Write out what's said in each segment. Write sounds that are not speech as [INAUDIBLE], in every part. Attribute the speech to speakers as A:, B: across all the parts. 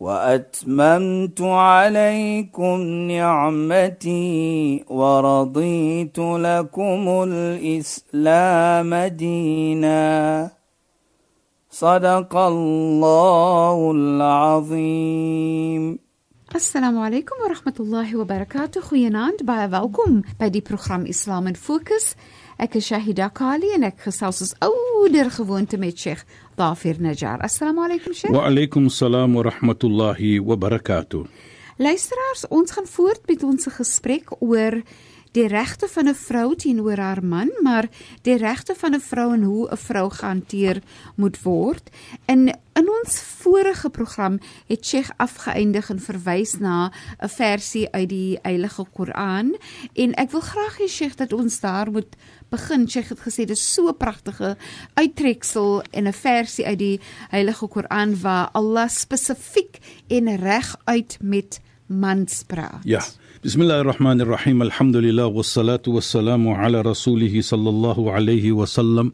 A: واتممت عليكم نعمتي ورضيت لكم الاسلام دينا صدق الله العظيم
B: Assalamu alaykum wa rahmatullahi wa barakatuh. Goeienaand, baie welkom by die program Islam in Fokus. Ek is Shahida Kali en ek gesels as ouer gewoonte met Sheikh Dafir Najjar. Assalamu alaykum Sheikh.
C: Wa alaykum salaam wa rahmatullahi wa barakatuh.
B: Luisteraars, ons gaan voort met ons gesprek oor die regte van 'n vrou teenoor haar man, maar die regte van 'n vrou en hoe 'n vrou gehanteer moet word. In in ons vorige program het Sheikh afgeëindig en verwys na 'n versie uit die Heilige Koran en ek wil graag hê Sheikh dat ons daar moet begin. Sheikh het gesê dis so 'n pragtige uittreksel en 'n versie uit die Heilige Koran waar Allah spesifiek en reguit met mans praat.
C: Ja. Bismillahirrahmanirrahim. Alhamdulillah wassalatu wassalamu ala rasulih sallallahu alayhi wa sallam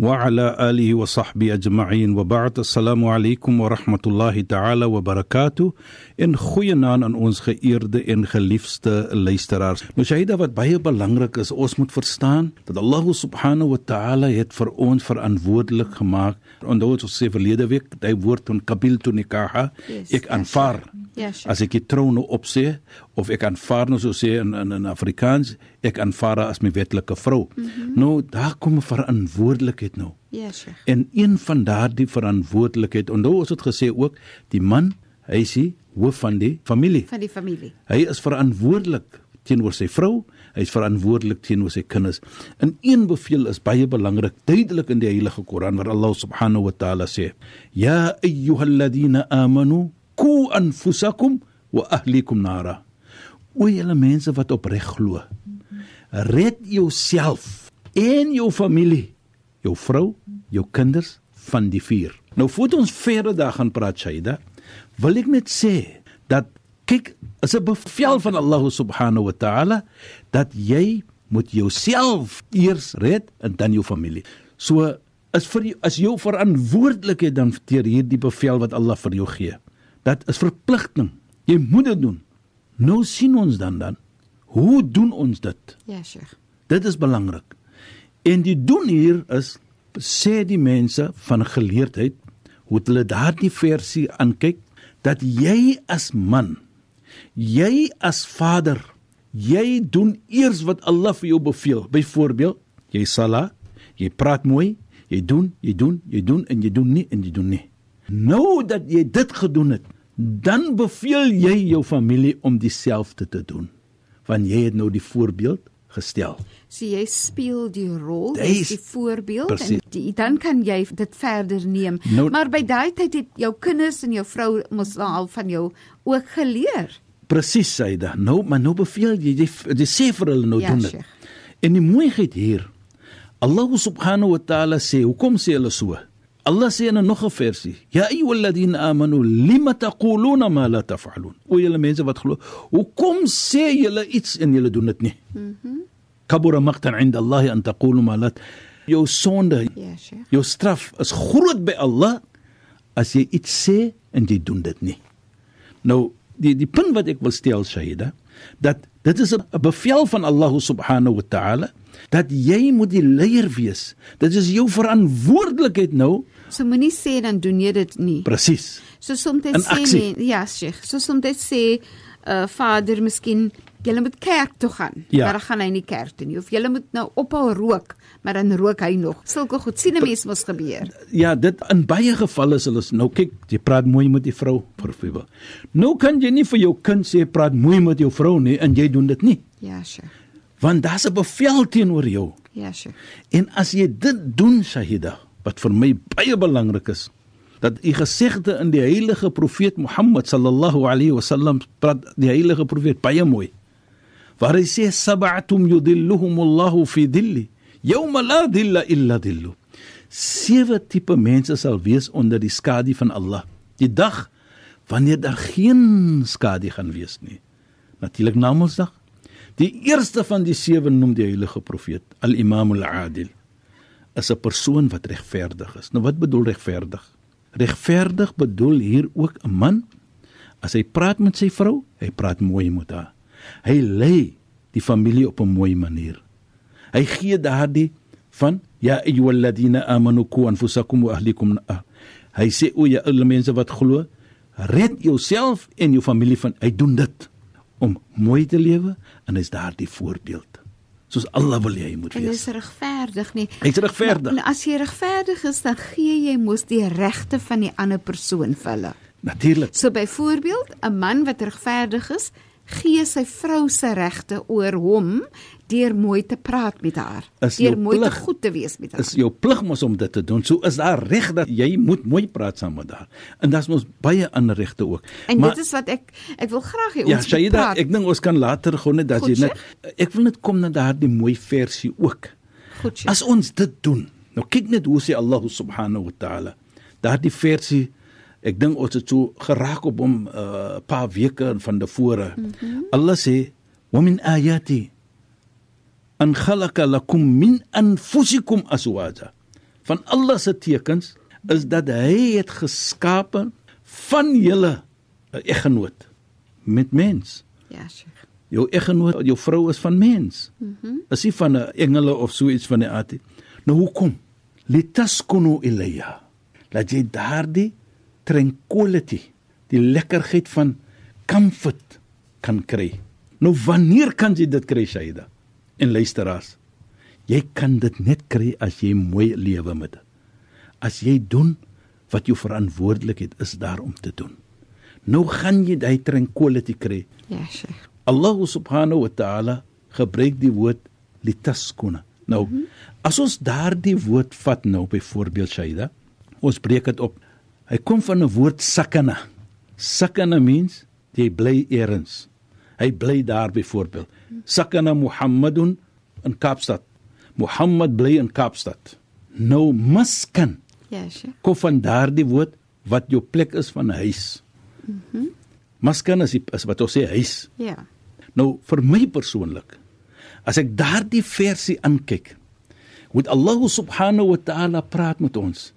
C: wa ala alihi wa sahbihi ajma'in. Wa ba'd. Assalamu alaykum wa rahmatullahi ta'ala wa barakatuh. En goeienaand aan ons geëerde en geliefde luisteraars. Mushahida wat baie belangrik is, ons moet verstaan dat Allah subhanahu wa ta'ala het vir ons verantwoordelik gemaak. Onthou ons sê verlede week, hy woord van kabil tu nikaha,
B: yes,
C: ek aanvaar. Yes.
B: Ja, Sheikh.
C: As ek die troon opsê of ek aanvaar nou so sê in in, in Afrikaans, ek aanvaar haar as my wetlike vrou. Mm -hmm. Nou daar kom verantwoordelikheid nou.
B: Ja, Sheikh.
C: En een van daardie verantwoordelikheid, onthou ons het gesê ook, die man, hy is die hoof van die familie.
B: Van die familie.
C: Hy is verantwoordelik teenoor sy vrou, hy is verantwoordelik teenoor sy kinders. En een beveel is baie belangrik, duidelik in die Heilige Koran waar Allah subhanahu wa ta'ala sê: "Ya ayyuhalladhina amanu qu anfusakum wa ahlikum nara." O julle mense wat opreg glo, red jouself en jou familie, jou vrou, jou kinders van die vuur. Nou voordat ons verder daar gaan praat, Shaida, wil ek net sê dat kyk, is 'n bevel van Allah subhanahu wa ta'ala dat jy moet jouself eers red en dan jou familie. So is vir jou, as jou verantwoordelikheid dan teer hierdie bevel wat Allah vir jou gee. Dat is verpligting. Jy moet dit doen. Nou sien ons dan dan hoe doen ons dit?
B: Ja, Sheikh.
C: Dit is belangrik. En die doen hier is sê die mense van geleerdheid hoe hulle daardie versie aankyk dat jy as man jy as vader jy doen eers wat Allah vir jou beveel. Byvoorbeeld, jy sala, jy praat mooi, jy doen, jy doen, jy doen en jy doen nie en jy doen nie. Nou dat jy dit gedoen het, dan beveel jy jou familie om dieselfde te doen. Want jy het nou die voorbeeld gestel.
B: So jy speel die rol,
C: Jy
B: is die voorbeeld
C: Precies.
B: en die, dan kan jy dit verder neem.
C: Nou-
B: maar by daai tyd het jou kinders en jou vrou mos nou al van jou ook geleer.
C: Presies dit. Nou, maar nou beveel jy jy, jy sê vir hulle nou
B: Ja,
C: doen dit. En die mooiheid hier. Allah subhanahu wa ta'ala sê, hoekom sê hulle so? Allah sê in 'n nog 'n versie: "Ya ayyuhalladhina amanu lima taquluna ma la taf'alun." O julle mense wat glo, hoekom sê julle iets en julle doen dit nie? Mhm. Mm Kabura maqtan 'inda Allah an taqulu ma la Jou sonde,
B: Ja, Sheikh.
C: jou straf is groot by Allah as jy iets sê en jy doen dit nie. Nou die die punt wat ek wil stel Shahida dat dit is 'n bevel van Allah subhanahu wa ta'ala dat jy moet die leier wees. Dit is jou verantwoordelikheid nou
B: So moenie sê dan doen jy dit nie.
C: presies.
B: So soms sê men, ja, Sheikh. So soms sê uh vader miskien jy moet kerk toe gaan.
C: Ja.
B: Maar dan gaan hy nie kerk toe nie. Of jy moet nou ophou rook, maar dan rook hy nog. Sulke goed sien 'n mens mos gebeur.
C: Ja, dit in baie gevalle is hulle nou kyk, jy praat mooi met die vrou byvoorbeeld. Nou kan jy nie vir jou kind sê praat mooi met jou vrou nie en jy doen dit nie,
B: Ja, Sheikh.
C: want daar's 'n bevel teenoor jou.
B: Ja, Sheikh.
C: En as jy dit doen, Shahida, wat vir my baie belangrik is, dat u gesegde in die heilige profeet Mohammed sallallahu alaihi wasallam praat die heilige profeet baie mooi. waar hy sê sab'atum yudilluhumullahu fi dilli yawma la dilla illa dillu. Sewe tipe mense sal wees onder die skadu van Allah. Die dag wanneer daar geen skadu gaan wees nie. Natuurlik na Mondsdag die eerste van die sewe noem die heilige profeet al-imam al-adil is 'n persoon wat regverdig is. Nou wat bedoel regverdig regverdig bedoel hier ook 'n man. As hy praat met sy vrou hy praat mooi met haar. Hy lei die familie op 'n mooi manier. Hy gee daardie van ya ayyuhalladhina amanu qu anfusakum wa ahlikum hy sê o ja alle mense wat glo red jouself en jou familie van. Hy doen dit om mooi te lewe en hy's daardie voorbeeld soos Allah wil jy moet wees.
B: En dis regverdig nie.
C: Hy's regverdig.
B: Nou, as jy regverdig is, dan gee jy mos die regte van die ander persoon vir hulle.
C: Natuurlik.
B: So byvoorbeeld, 'n man wat regverdig is, gee sy vrou se regte oor hom deur mooi te praat met haar, deur mooi te
C: plig-
B: goed te wees met haar.
C: Is jou plig mos om dit te doen. So is daar reg dat jy moet mooi praat saam met haar. En daar's mos baie ander regte ook.
B: en dit is wat ek ek wil graag hê
C: Ja,
B: ons moet
C: Shaida,
B: praat.
C: ek dink ons kan later gou net dat
B: Goed,
C: jy net ek wil net kom na daardie mooi versie ook.
B: Goed.
C: As ons dit doen. Nou kyk net hoe sê Allah subhanahu wa taala. Daardie versie ek dink ons het so geraak op hom 'n uh, paar weke van tevore. Mm -hmm. Allah sê wa min ayati an khalaqa lakum min anfusikum aswaja. Van Allah se tekens is dat hy het geskape van julle 'n eggenoot met mens.
B: Ja, Sheikh.
C: Jou eggenoot, jou vrou is van mens. Mhm. Mm is nie van 'n engele of so iets van die aard. nie. Nou hoekom? Litaskunu ilayya. Laat jy daardie tranquility, die lekkerheid van comfort kan kry. Nou wanneer kan jy dit kry, Shaida? En luisteraars, jy kan dit net kry as jy mooi lewe met dit. As jy doen wat jou verantwoordelikheid is daar om te doen. Nou gaan jy daai tranquility kry.
B: Ja, Sheikh.
C: Allah subhanahu wa ta'ala gebruik die woord litaskuna. Nou, mm -hmm. as ons daardie woord vat nou byvoorbeeld Shaida, ons breek dit op. Hy kom van 'n woord sakana. Sakana means jy bly eers. Hy bly daar byvoorbeeld. Sakana Muhammadun in Kaapstad. Muhammad bly in Kaapstad. Nou maskan
B: Ja, Sheikh.
C: kom van daardie woord wat jou plek is van huis. Mhm. Mm maskan is, die, is wat ons sê huis.
B: Ja.
C: Nou vir my persoonlik as ek daardie versie aankyk, moet Allah subhanahu wa ta'ala praat met ons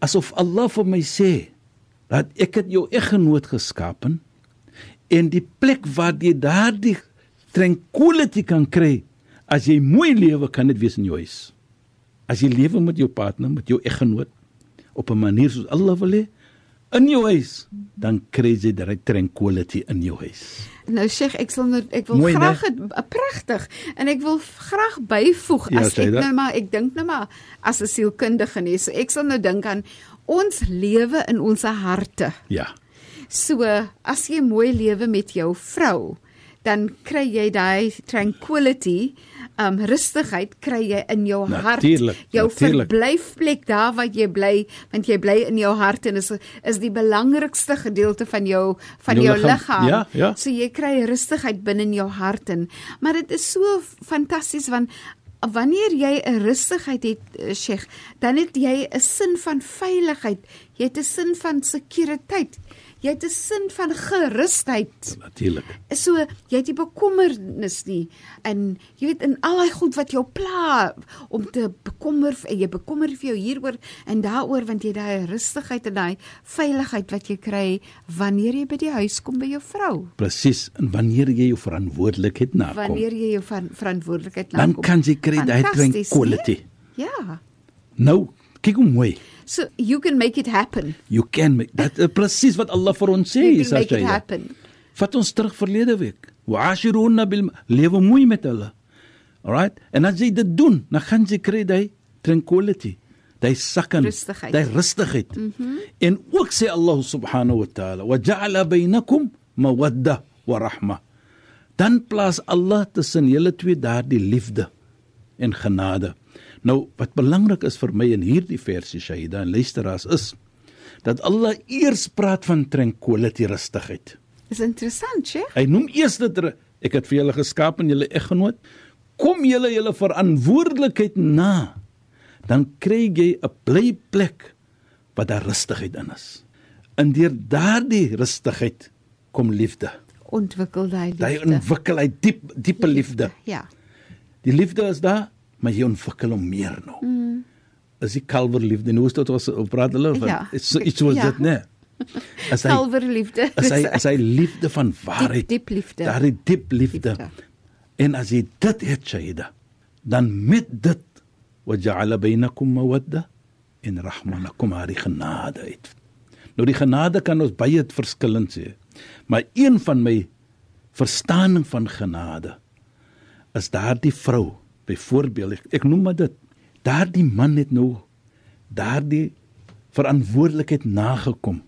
C: asof Allah vir my sê dat ek het jou eggenoot geskapen en die plek waar jy daardie tranquility kan kry as jy mooi lewe kan dit wees in jou huis. As jy lewe met jou partner, met jou eggenoot op 'n manier soos Allah wil hê in jou huis, dan kry jy daai tranquility in jou huis.
B: Nou Sheikh, ek sal nou ek wil
C: Mooi,
B: graag het, uh, pragtig en ek wil graag byvoeg
C: Ja,
B: as
C: sê
B: ek
C: dat.
B: nou maar ek dink nou maar as 'n sielkundige nie. So ek sal nou dink aan ons lewe in ons harte.
C: Ja.
B: So as jy mooi lewe met jou vrou, dan kry jy daai tranquility, um rustigheid kry jy in jou hart.
C: Natuurlijk,
B: Jou
C: natuurlijk.
B: verblyfplek daar waar jy bly, want jy bly in jou hart en is is die belangrikste gedeelte van jou van
C: Jou
B: jou,
C: liggaam. Ja, ja.
B: So jy kry rustigheid binne in jou hart in. Maar dit is so fantasties want wanneer jy 'n rustigheid het, eh, Sheikh, dan het jy 'n sin van veiligheid. Jy het 'n sin van sekuriteit. Jy het 'n sin van gerusheid.
C: Natuurlik.
B: So jy het nie bekommernis nie en jy weet in al daai goed wat jou pla om te bekommer en jy bekommer vir jou hieroor en daaroor want jy daai rustigheid en daai veiligheid wat jy kry wanneer jy by die huis kom by jou vrou.
C: Presies. En wanneer jy jou verantwoordelikheid nakom,
B: Wanneer jy jou van verantwoordelikheid
C: dan
B: nakom.
C: kan jy kry daai
B: Fantasties,
C: tranquility.
B: nee? Ja.
C: Nou, kyk hoe mooi.
B: So you can make it happen.
C: You can make dat is presies wat Allah vir ons sê,
B: You can make it happen.
C: Vat ons terug verlede week. Wa'ashiruna bil lewe mooi met hulle. Alright? En as jy dit doen, dan gaan jy kry daai tranquility, daai sakkan, daai rustigheid. Mm -hmm. En ook sê Allah subhanahu wa ta'ala, "Wa ja'ala bainakum mawadda wa rahma." Dan plaas Allah tussen julle twee daardie liefde en genade. Nou wat belangrik is vir my in hierdie versie Shahida en luisteraars is dat Allah eers praat van tranquility rustigheid.
B: Is interessant, Sheikh.
C: Hy noem eers dit Ek het vir julle geskaap en julle eggenoot. Kom julle julle verantwoordelikheid na. Dan kry jy 'n bly plek wat daar rustigheid in is. In deur daardie rustigheid kom liefde.
B: Ontwikkel
C: Daai
B: liefde.
C: ontwikkel hy diep diepe liefde.
B: Ja.
C: Die liefde is daar, maar jy ontwikkel hom meer nou. Mm. Is die kalwer liefde. Nou is dit was op praat hulle van
B: Ja.
C: iets iets was
B: Ja.
C: dit, né? [LAUGHS] As hy
B: Kalverliefde.
C: as hy as hy liefde van waarheid.
B: diep liefde.
C: Daardie diep liefde.
B: Liefde.
C: En as jy dit het, Shaida, dan met dit waja'ala bainakum mawadda en rahma lakum hari genade uit. Nou die genade kan ons baie verskillend sê. Maar een van my verstaaning van genade is daardie vrou, byvoorbeeld ek, ek noem maar dit. Daardie man het nou daardie verantwoordelikheid nagekom.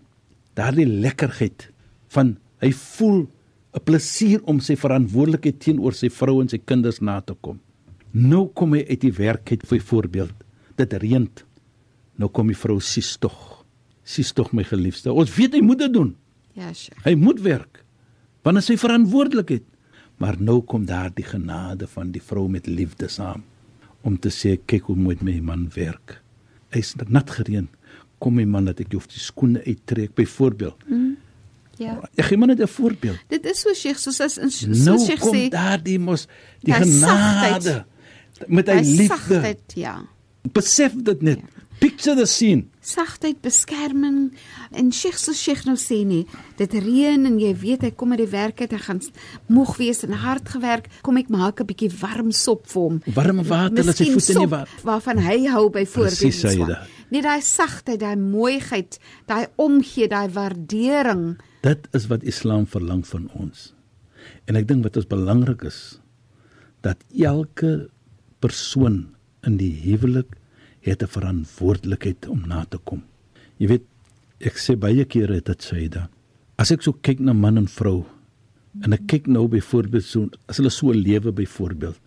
C: Daardie lekkerheid van hy voel 'n plesier om sy verantwoordelikheid teenoor sy vrou en sy kinders na te kom. Nou kom hy uit die werk uit byvoorbeeld. Dit reën. Nou kom die vrou sies tog. Sies tog my geliefde. Ons weet hy moet dit doen.
B: Ja, Sheikh.
C: Hy moet werk. Want dit is sy verantwoordelikheid. Maar nou kom daar die genade van die vrou met liefde saam om te sê kyk hoe moet my man werk. Hy's nat gereën. Kom my man dat ek hoef die skoene uittrek byvoorbeeld.
B: Ja.
C: Ek gee maar net 'n voorbeeld.
B: Dit is so Sheikh, soos as soos
C: Nou
B: Sheikh
C: kom
B: sê,
C: daar die mos die
B: Hy
C: genade
B: sagtheid.
C: met hy
B: hy
C: liefde.
B: sagtheid, ja.
C: Besef dit net. Picture the scene.
B: Sagtheid, beskerming en Sheikh so Sheikh nou sê nie, dit reën en jy weet hy kom uit die werk uit, hy gaan moeg wees en hard gewerk, kom ek maak 'n bietjie warm sop vir hom.
C: Warm water laat sy voete
B: sop
C: water.
B: Waarvan hy hou byvoorbeeld.
C: Presies,
B: so.
C: Saida.
B: Net daai sagtheid, daai mooiheid, daai omgee, daai waardering.
C: Dit is wat Islam verlang van ons. En ek dink wat ons belangrik is dat elke persoon in die huwelik het 'n verantwoordelikheid om na te kom. Jy weet, ek sê baie kere dit sê da. As ek so kyk na man en vrou en ek kyk nou byvoorbeeld so as hulle so lewe byvoorbeeld,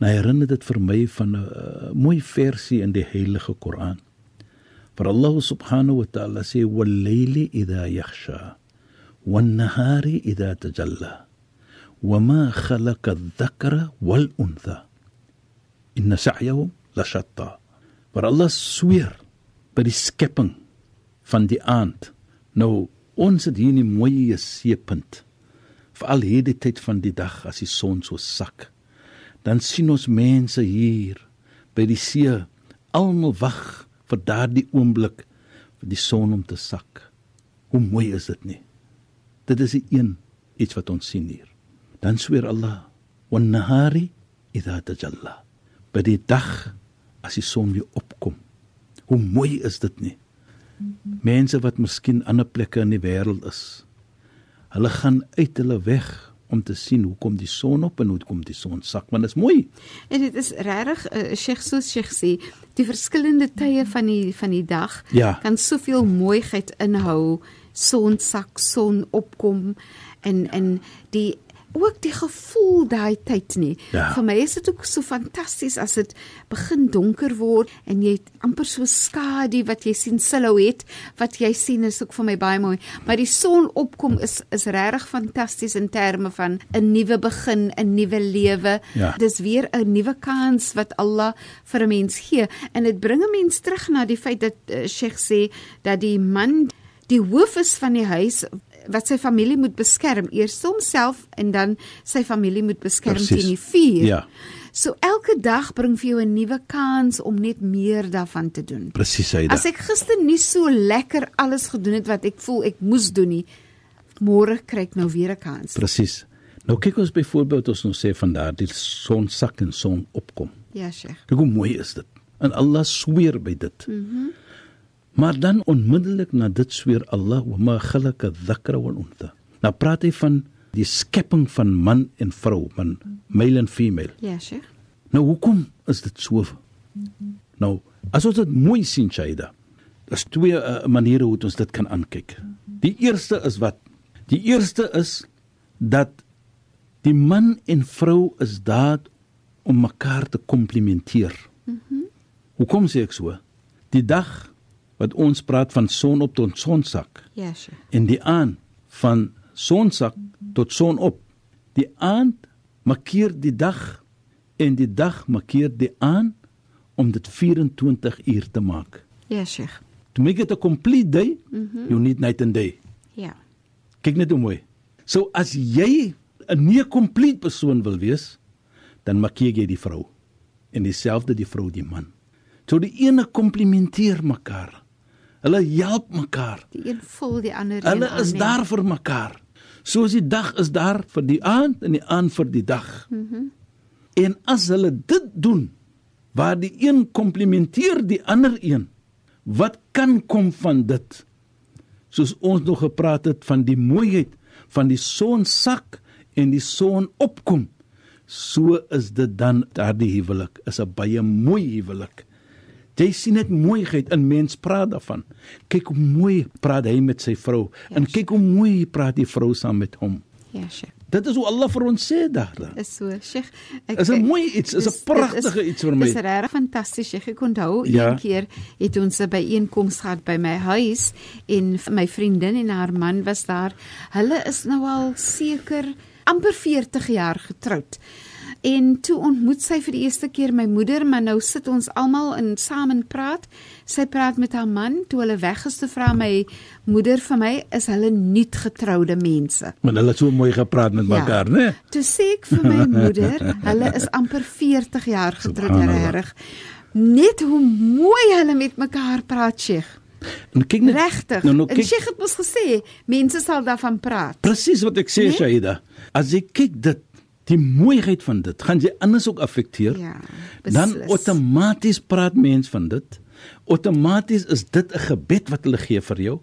C: nou herinner dit vir my van 'n uh, mooi versie in die Heilige Koran. Vir Allah subhanahu wa ta'ala sê wal-layli idha yakhsha wan-nahari idha tajalla wama khalaqa adh-dhakara wal-untha inna sa'yahum lashatta. Maar Allah sweer by die skepping van die aand. Nou ons het hier 'n mooi seepunt. Veral hierdie tyd van die dag as die son so sak. Dan sien ons mense hier by die see almal wag vir daardie oomblik vir die son om te sak. Hoe mooi is dit nie? Dit is die een iets wat ons sien hier. Dan sweer Allah, "Wan nahari idha tajalla." By die dag as die son weer opkom. Hoe mooi is dit nie? Mense wat miskien ander plekke in die wêreld is. Hulle gaan uit hulle weg om te sien hoe kom die son op en hoe kom die son sak, want dit is mooi.
B: En dit is regtig uh, Sheikh soos Sheikh sê, die verskillende tye van die van die dag
C: Ja.
B: kan soveel mooiheid inhou. Son sak, son opkom en en die ook die gevoel daai tyd nie.
C: Ja.
B: Vir my is dit ook so fantasties as dit begin donker word en jy het amper so skadu wat jy sien silhouet wat jy sien is ook vir my baie mooi. Maar die son opkom is is regtig fantasties in terme van 'n nuwe begin, 'n nuwe lewe.
C: Ja.
B: Dis weer 'n nuwe kans wat Allah vir 'n mens gee en dit bring 'n mens terug na die feit dat uh, Sheikh sê dat die man die hoof is van die huis wat sy familie moet beskerm, eers homself en dan sy familie moet beskerm
C: Precies.
B: teen die vuur.
C: Ja.
B: So elke dag bring vir jou 'n nuwe kans om net meer daarvan te doen.
C: Presies hy
B: As ek gister nie so lekker alles gedoen het wat ek voel ek moes doen nie, môre kry ek nou weer 'n kans.
C: Presies. Nou kyk ons byvoorbeeld ons nou sê van daardie son sak en son opkom.
B: Ja, Sheikh.
C: Kyk hoe mooi is dit. En Allah sweer by dit. Mm -hmm. Maar dan onmiddellik na dit sweer Allah wa ma khalaqa dhakra wal untha. Nou praat hy van die skepping van man en vrou, van male en female.
B: Ja, Sheikh.
C: Nou hoekom is dit so? Nou, as ons dit mooi sien, Shaida, daar's twee uh, maniere hoe ons dit kan aankyk. Die eerste is wat? Die eerste is dat die man en vrou is daar om mekaar te komplementeer. Mm -hmm. Hoekom sê ek so? Die dag wat ons praat van son op tot sonsak
B: Ja, Sheikh.
C: en die aan van sonsak tot son op. Die aand markeer die dag en die dag markeer die aand om dit 24 uur te maak.
B: Ja, Sheikh.
C: To make it a complete day, mm -hmm. you need night and day.
B: Ja.
C: Kyk net hoe mooi. So as jy 'n nie complete persoon wil wees, dan markeer jy die vrou en dieselfde die vrou die man. So die ene komplimenteer mekaar. Hulle help mekaar.
B: Die een vul die ander
C: Hulle
B: een
C: is
B: aan,
C: daar vir mekaar. Soos die dag is daar vir die aand en die aand vir die dag. Mhm. Mm en as hulle dit doen waar die een komplimenteer die ander een, wat kan kom van dit? Soos ons nog gepraat het van die mooiheid van die son sak en die son opkom. So is dit dan daardie huwelik is 'n baie mooi huwelik. Jy sien net mooiheid in mens praat daarvan. Kyk hoe mooi praat hy met sy vrou yes. en kyk hoe mooi praat die vrou saam met hom.
B: Ja, Sheikh.
C: Dit is hoe Allah vir ons sê daar.
B: Is so, Sheikh. Ek
C: Is 'n mooi iets, is 'n pragtige iets vir my.
B: Dis regtig fantasties. Sheikh. Ek onthou
C: Ja.
B: een keer het ons 'n byeenkoms gehad by my huis en my vriendin en haar man was daar. Hulle is nou al seker amper 40 jaar getroud. En toe ontmoet sy vir die eerste keer my moeder, maar nou sit ons almal in saam en praat. Sy praat met haar man. Toe hulle weg is, toe vra my moeder vir my, is hulle nuut getroude mense?
C: Maar hulle het so mooi gepraat met
B: Ja.
C: mekaar, né?
B: Toe sê ek vir my [LAUGHS] moeder, hulle is amper 40 jaar getroud
C: Subhanallah.
B: reg. Net hoe mooi hulle met mekaar praat, Sheikh.
C: En kyk net
B: Regtig.
C: Nou nou
B: en Sheikh het mos gesê, mense sal daarvan praat.
C: presies wat ek sê,
B: Nee?
C: Shaida. As jy kyk dit, die mooiheid van dit, gaan jy anders ook affekteer.
B: Ja.
C: dan
B: beslis.
C: outomaties praat mens van dit. Outomaties is dit 'n gebed wat hulle gee vir jou.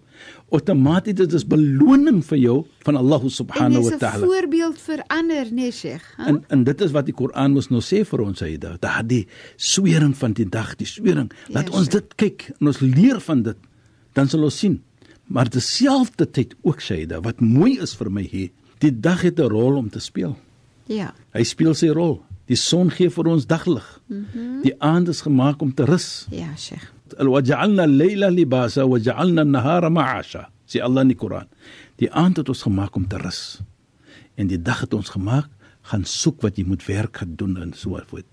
C: Outomaties dit is beloning vir jou van Allah subhanahu wa
B: 'n
C: ta'ala.
B: voorbeeld vir ander, nee, Sheikh. hè?
C: En en dit is wat die Koran ons nou sê vir ons Shaida. Daardie swering van die dag, die swering. Laat
B: Ja,
C: ons
B: Sheikh.
C: dit kyk en ons leer van dit. Dan sal ons sien. Maar terselfdertyd ook Shaida, wat mooi is vir my hier, die dag het 'n rol om te speel.
B: Ja.
C: Hy speel sy rol. Die son gee vir ons daglig. Mm -hmm. Die aand is gemaak om te rus.
B: Ja, Sheikh.
C: Al-waja'alna al-layla libasa wa ja'alna an-nahara ma'asha. Sê Allah in die Koran. Die aand het ons gemaak om te rus. En die dag het ons gemaak gaan soek wat jy moet werk gaan doen en so voort.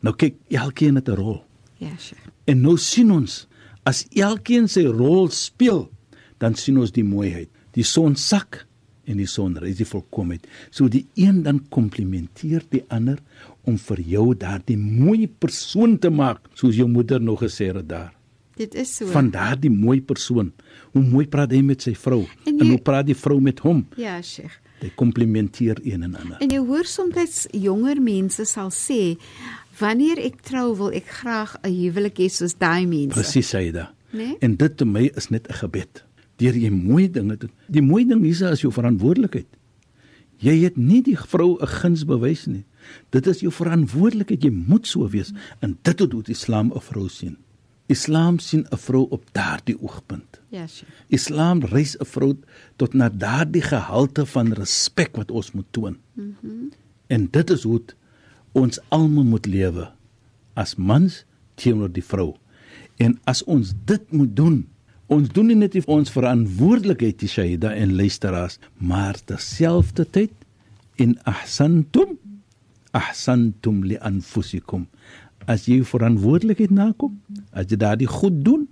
C: Nou kyk, elkeen het 'n rol.
B: Ja, Sheikh.
C: En nou sien ons as elkeen sy rol speel, dan sien ons die mooiheid. Die son sak, en die son ry die volkomheid so die een dan komplimenteer die ander om vir jou daardie mooi persoon te maak soos jou moeder nog gesê het daar
B: Dit is so.
C: van daardie mooi persoon. Hoe mooi praat hy met sy vrou
B: En jy-
C: en hoe praat die vrou met hom?
B: Ja, Sheikh.
C: Hy komplimenteer een en ander.
B: En jy hoor soms jonger mense sal sê, wanneer ek trou wil ek graag 'n huwelik hê soos daai mense.
C: Presies Saida.
B: Nee?
C: En dit te my is net 'n gebed. Deur jy mooi dinge doen. Die mooi ding hier is jou verantwoordelikheid. Jy het nie die vrou 'n guns bewys nie. Dit is jou verantwoordelikheid. Jy moet so wees en dit het hoe die Islam 'n vrou sien. Islam sien 'n vrou op daardie oogpunt.
B: Ja, Sheikh.
C: Islam reis 'n vrou tot na daardie gehalte van respek wat ons moet toon. Mm -hmm. En dit is hoe ons almal moet lewe as mans teenoor die vrou. En as ons dit moet doen, ons doen nie net ons verantwoordelikheid die Shahida en luisteraars, maar terselfdertyd in ahsantum ahsantum li anfusikum. As jy verantwoordelikheid nakom, as jy daardie goed doen,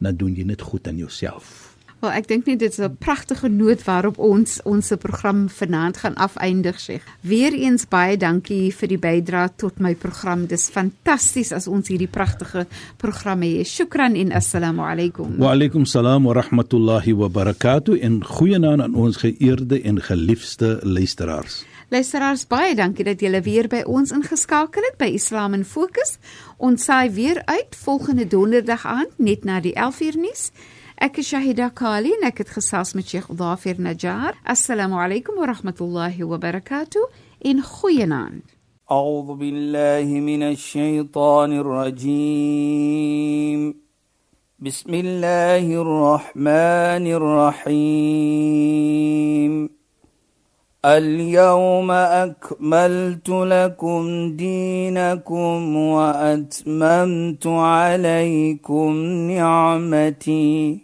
C: dan doen jy net goed aan jouself.
B: Wel, ek dink net dit is 'n pragtige noot waarop ons ons program vanaand gaan afeindig, sê. Weereens baie dankie vir die bydrae tot my program. Dis fantasties as ons hierdie pragtige programme het. Shukran en assalamu alaykum.
C: Wa alaykum salaam wa rahmatullahi wa barakatuh en goeienaand aan ons geëerde en geliefde luisteraars.
B: Luisteraars, baie dankie dat julle weer by ons ingeskakel het by Islam in Fokus. Ons saai weer uit volgende donderdag aand net na die 11uur nuus. أك شاهدة كالي نكت خصاص من شيخ ظافر نجار. السلام عليكم ورحمة الله وبركاته. إن خوينان.
A: أعوذ بالله من الشيطان الرجيم. بسم الله الرحمن الرحيم. اليوم أكملت لكم دينكم وأتممت عليكم نعمتي.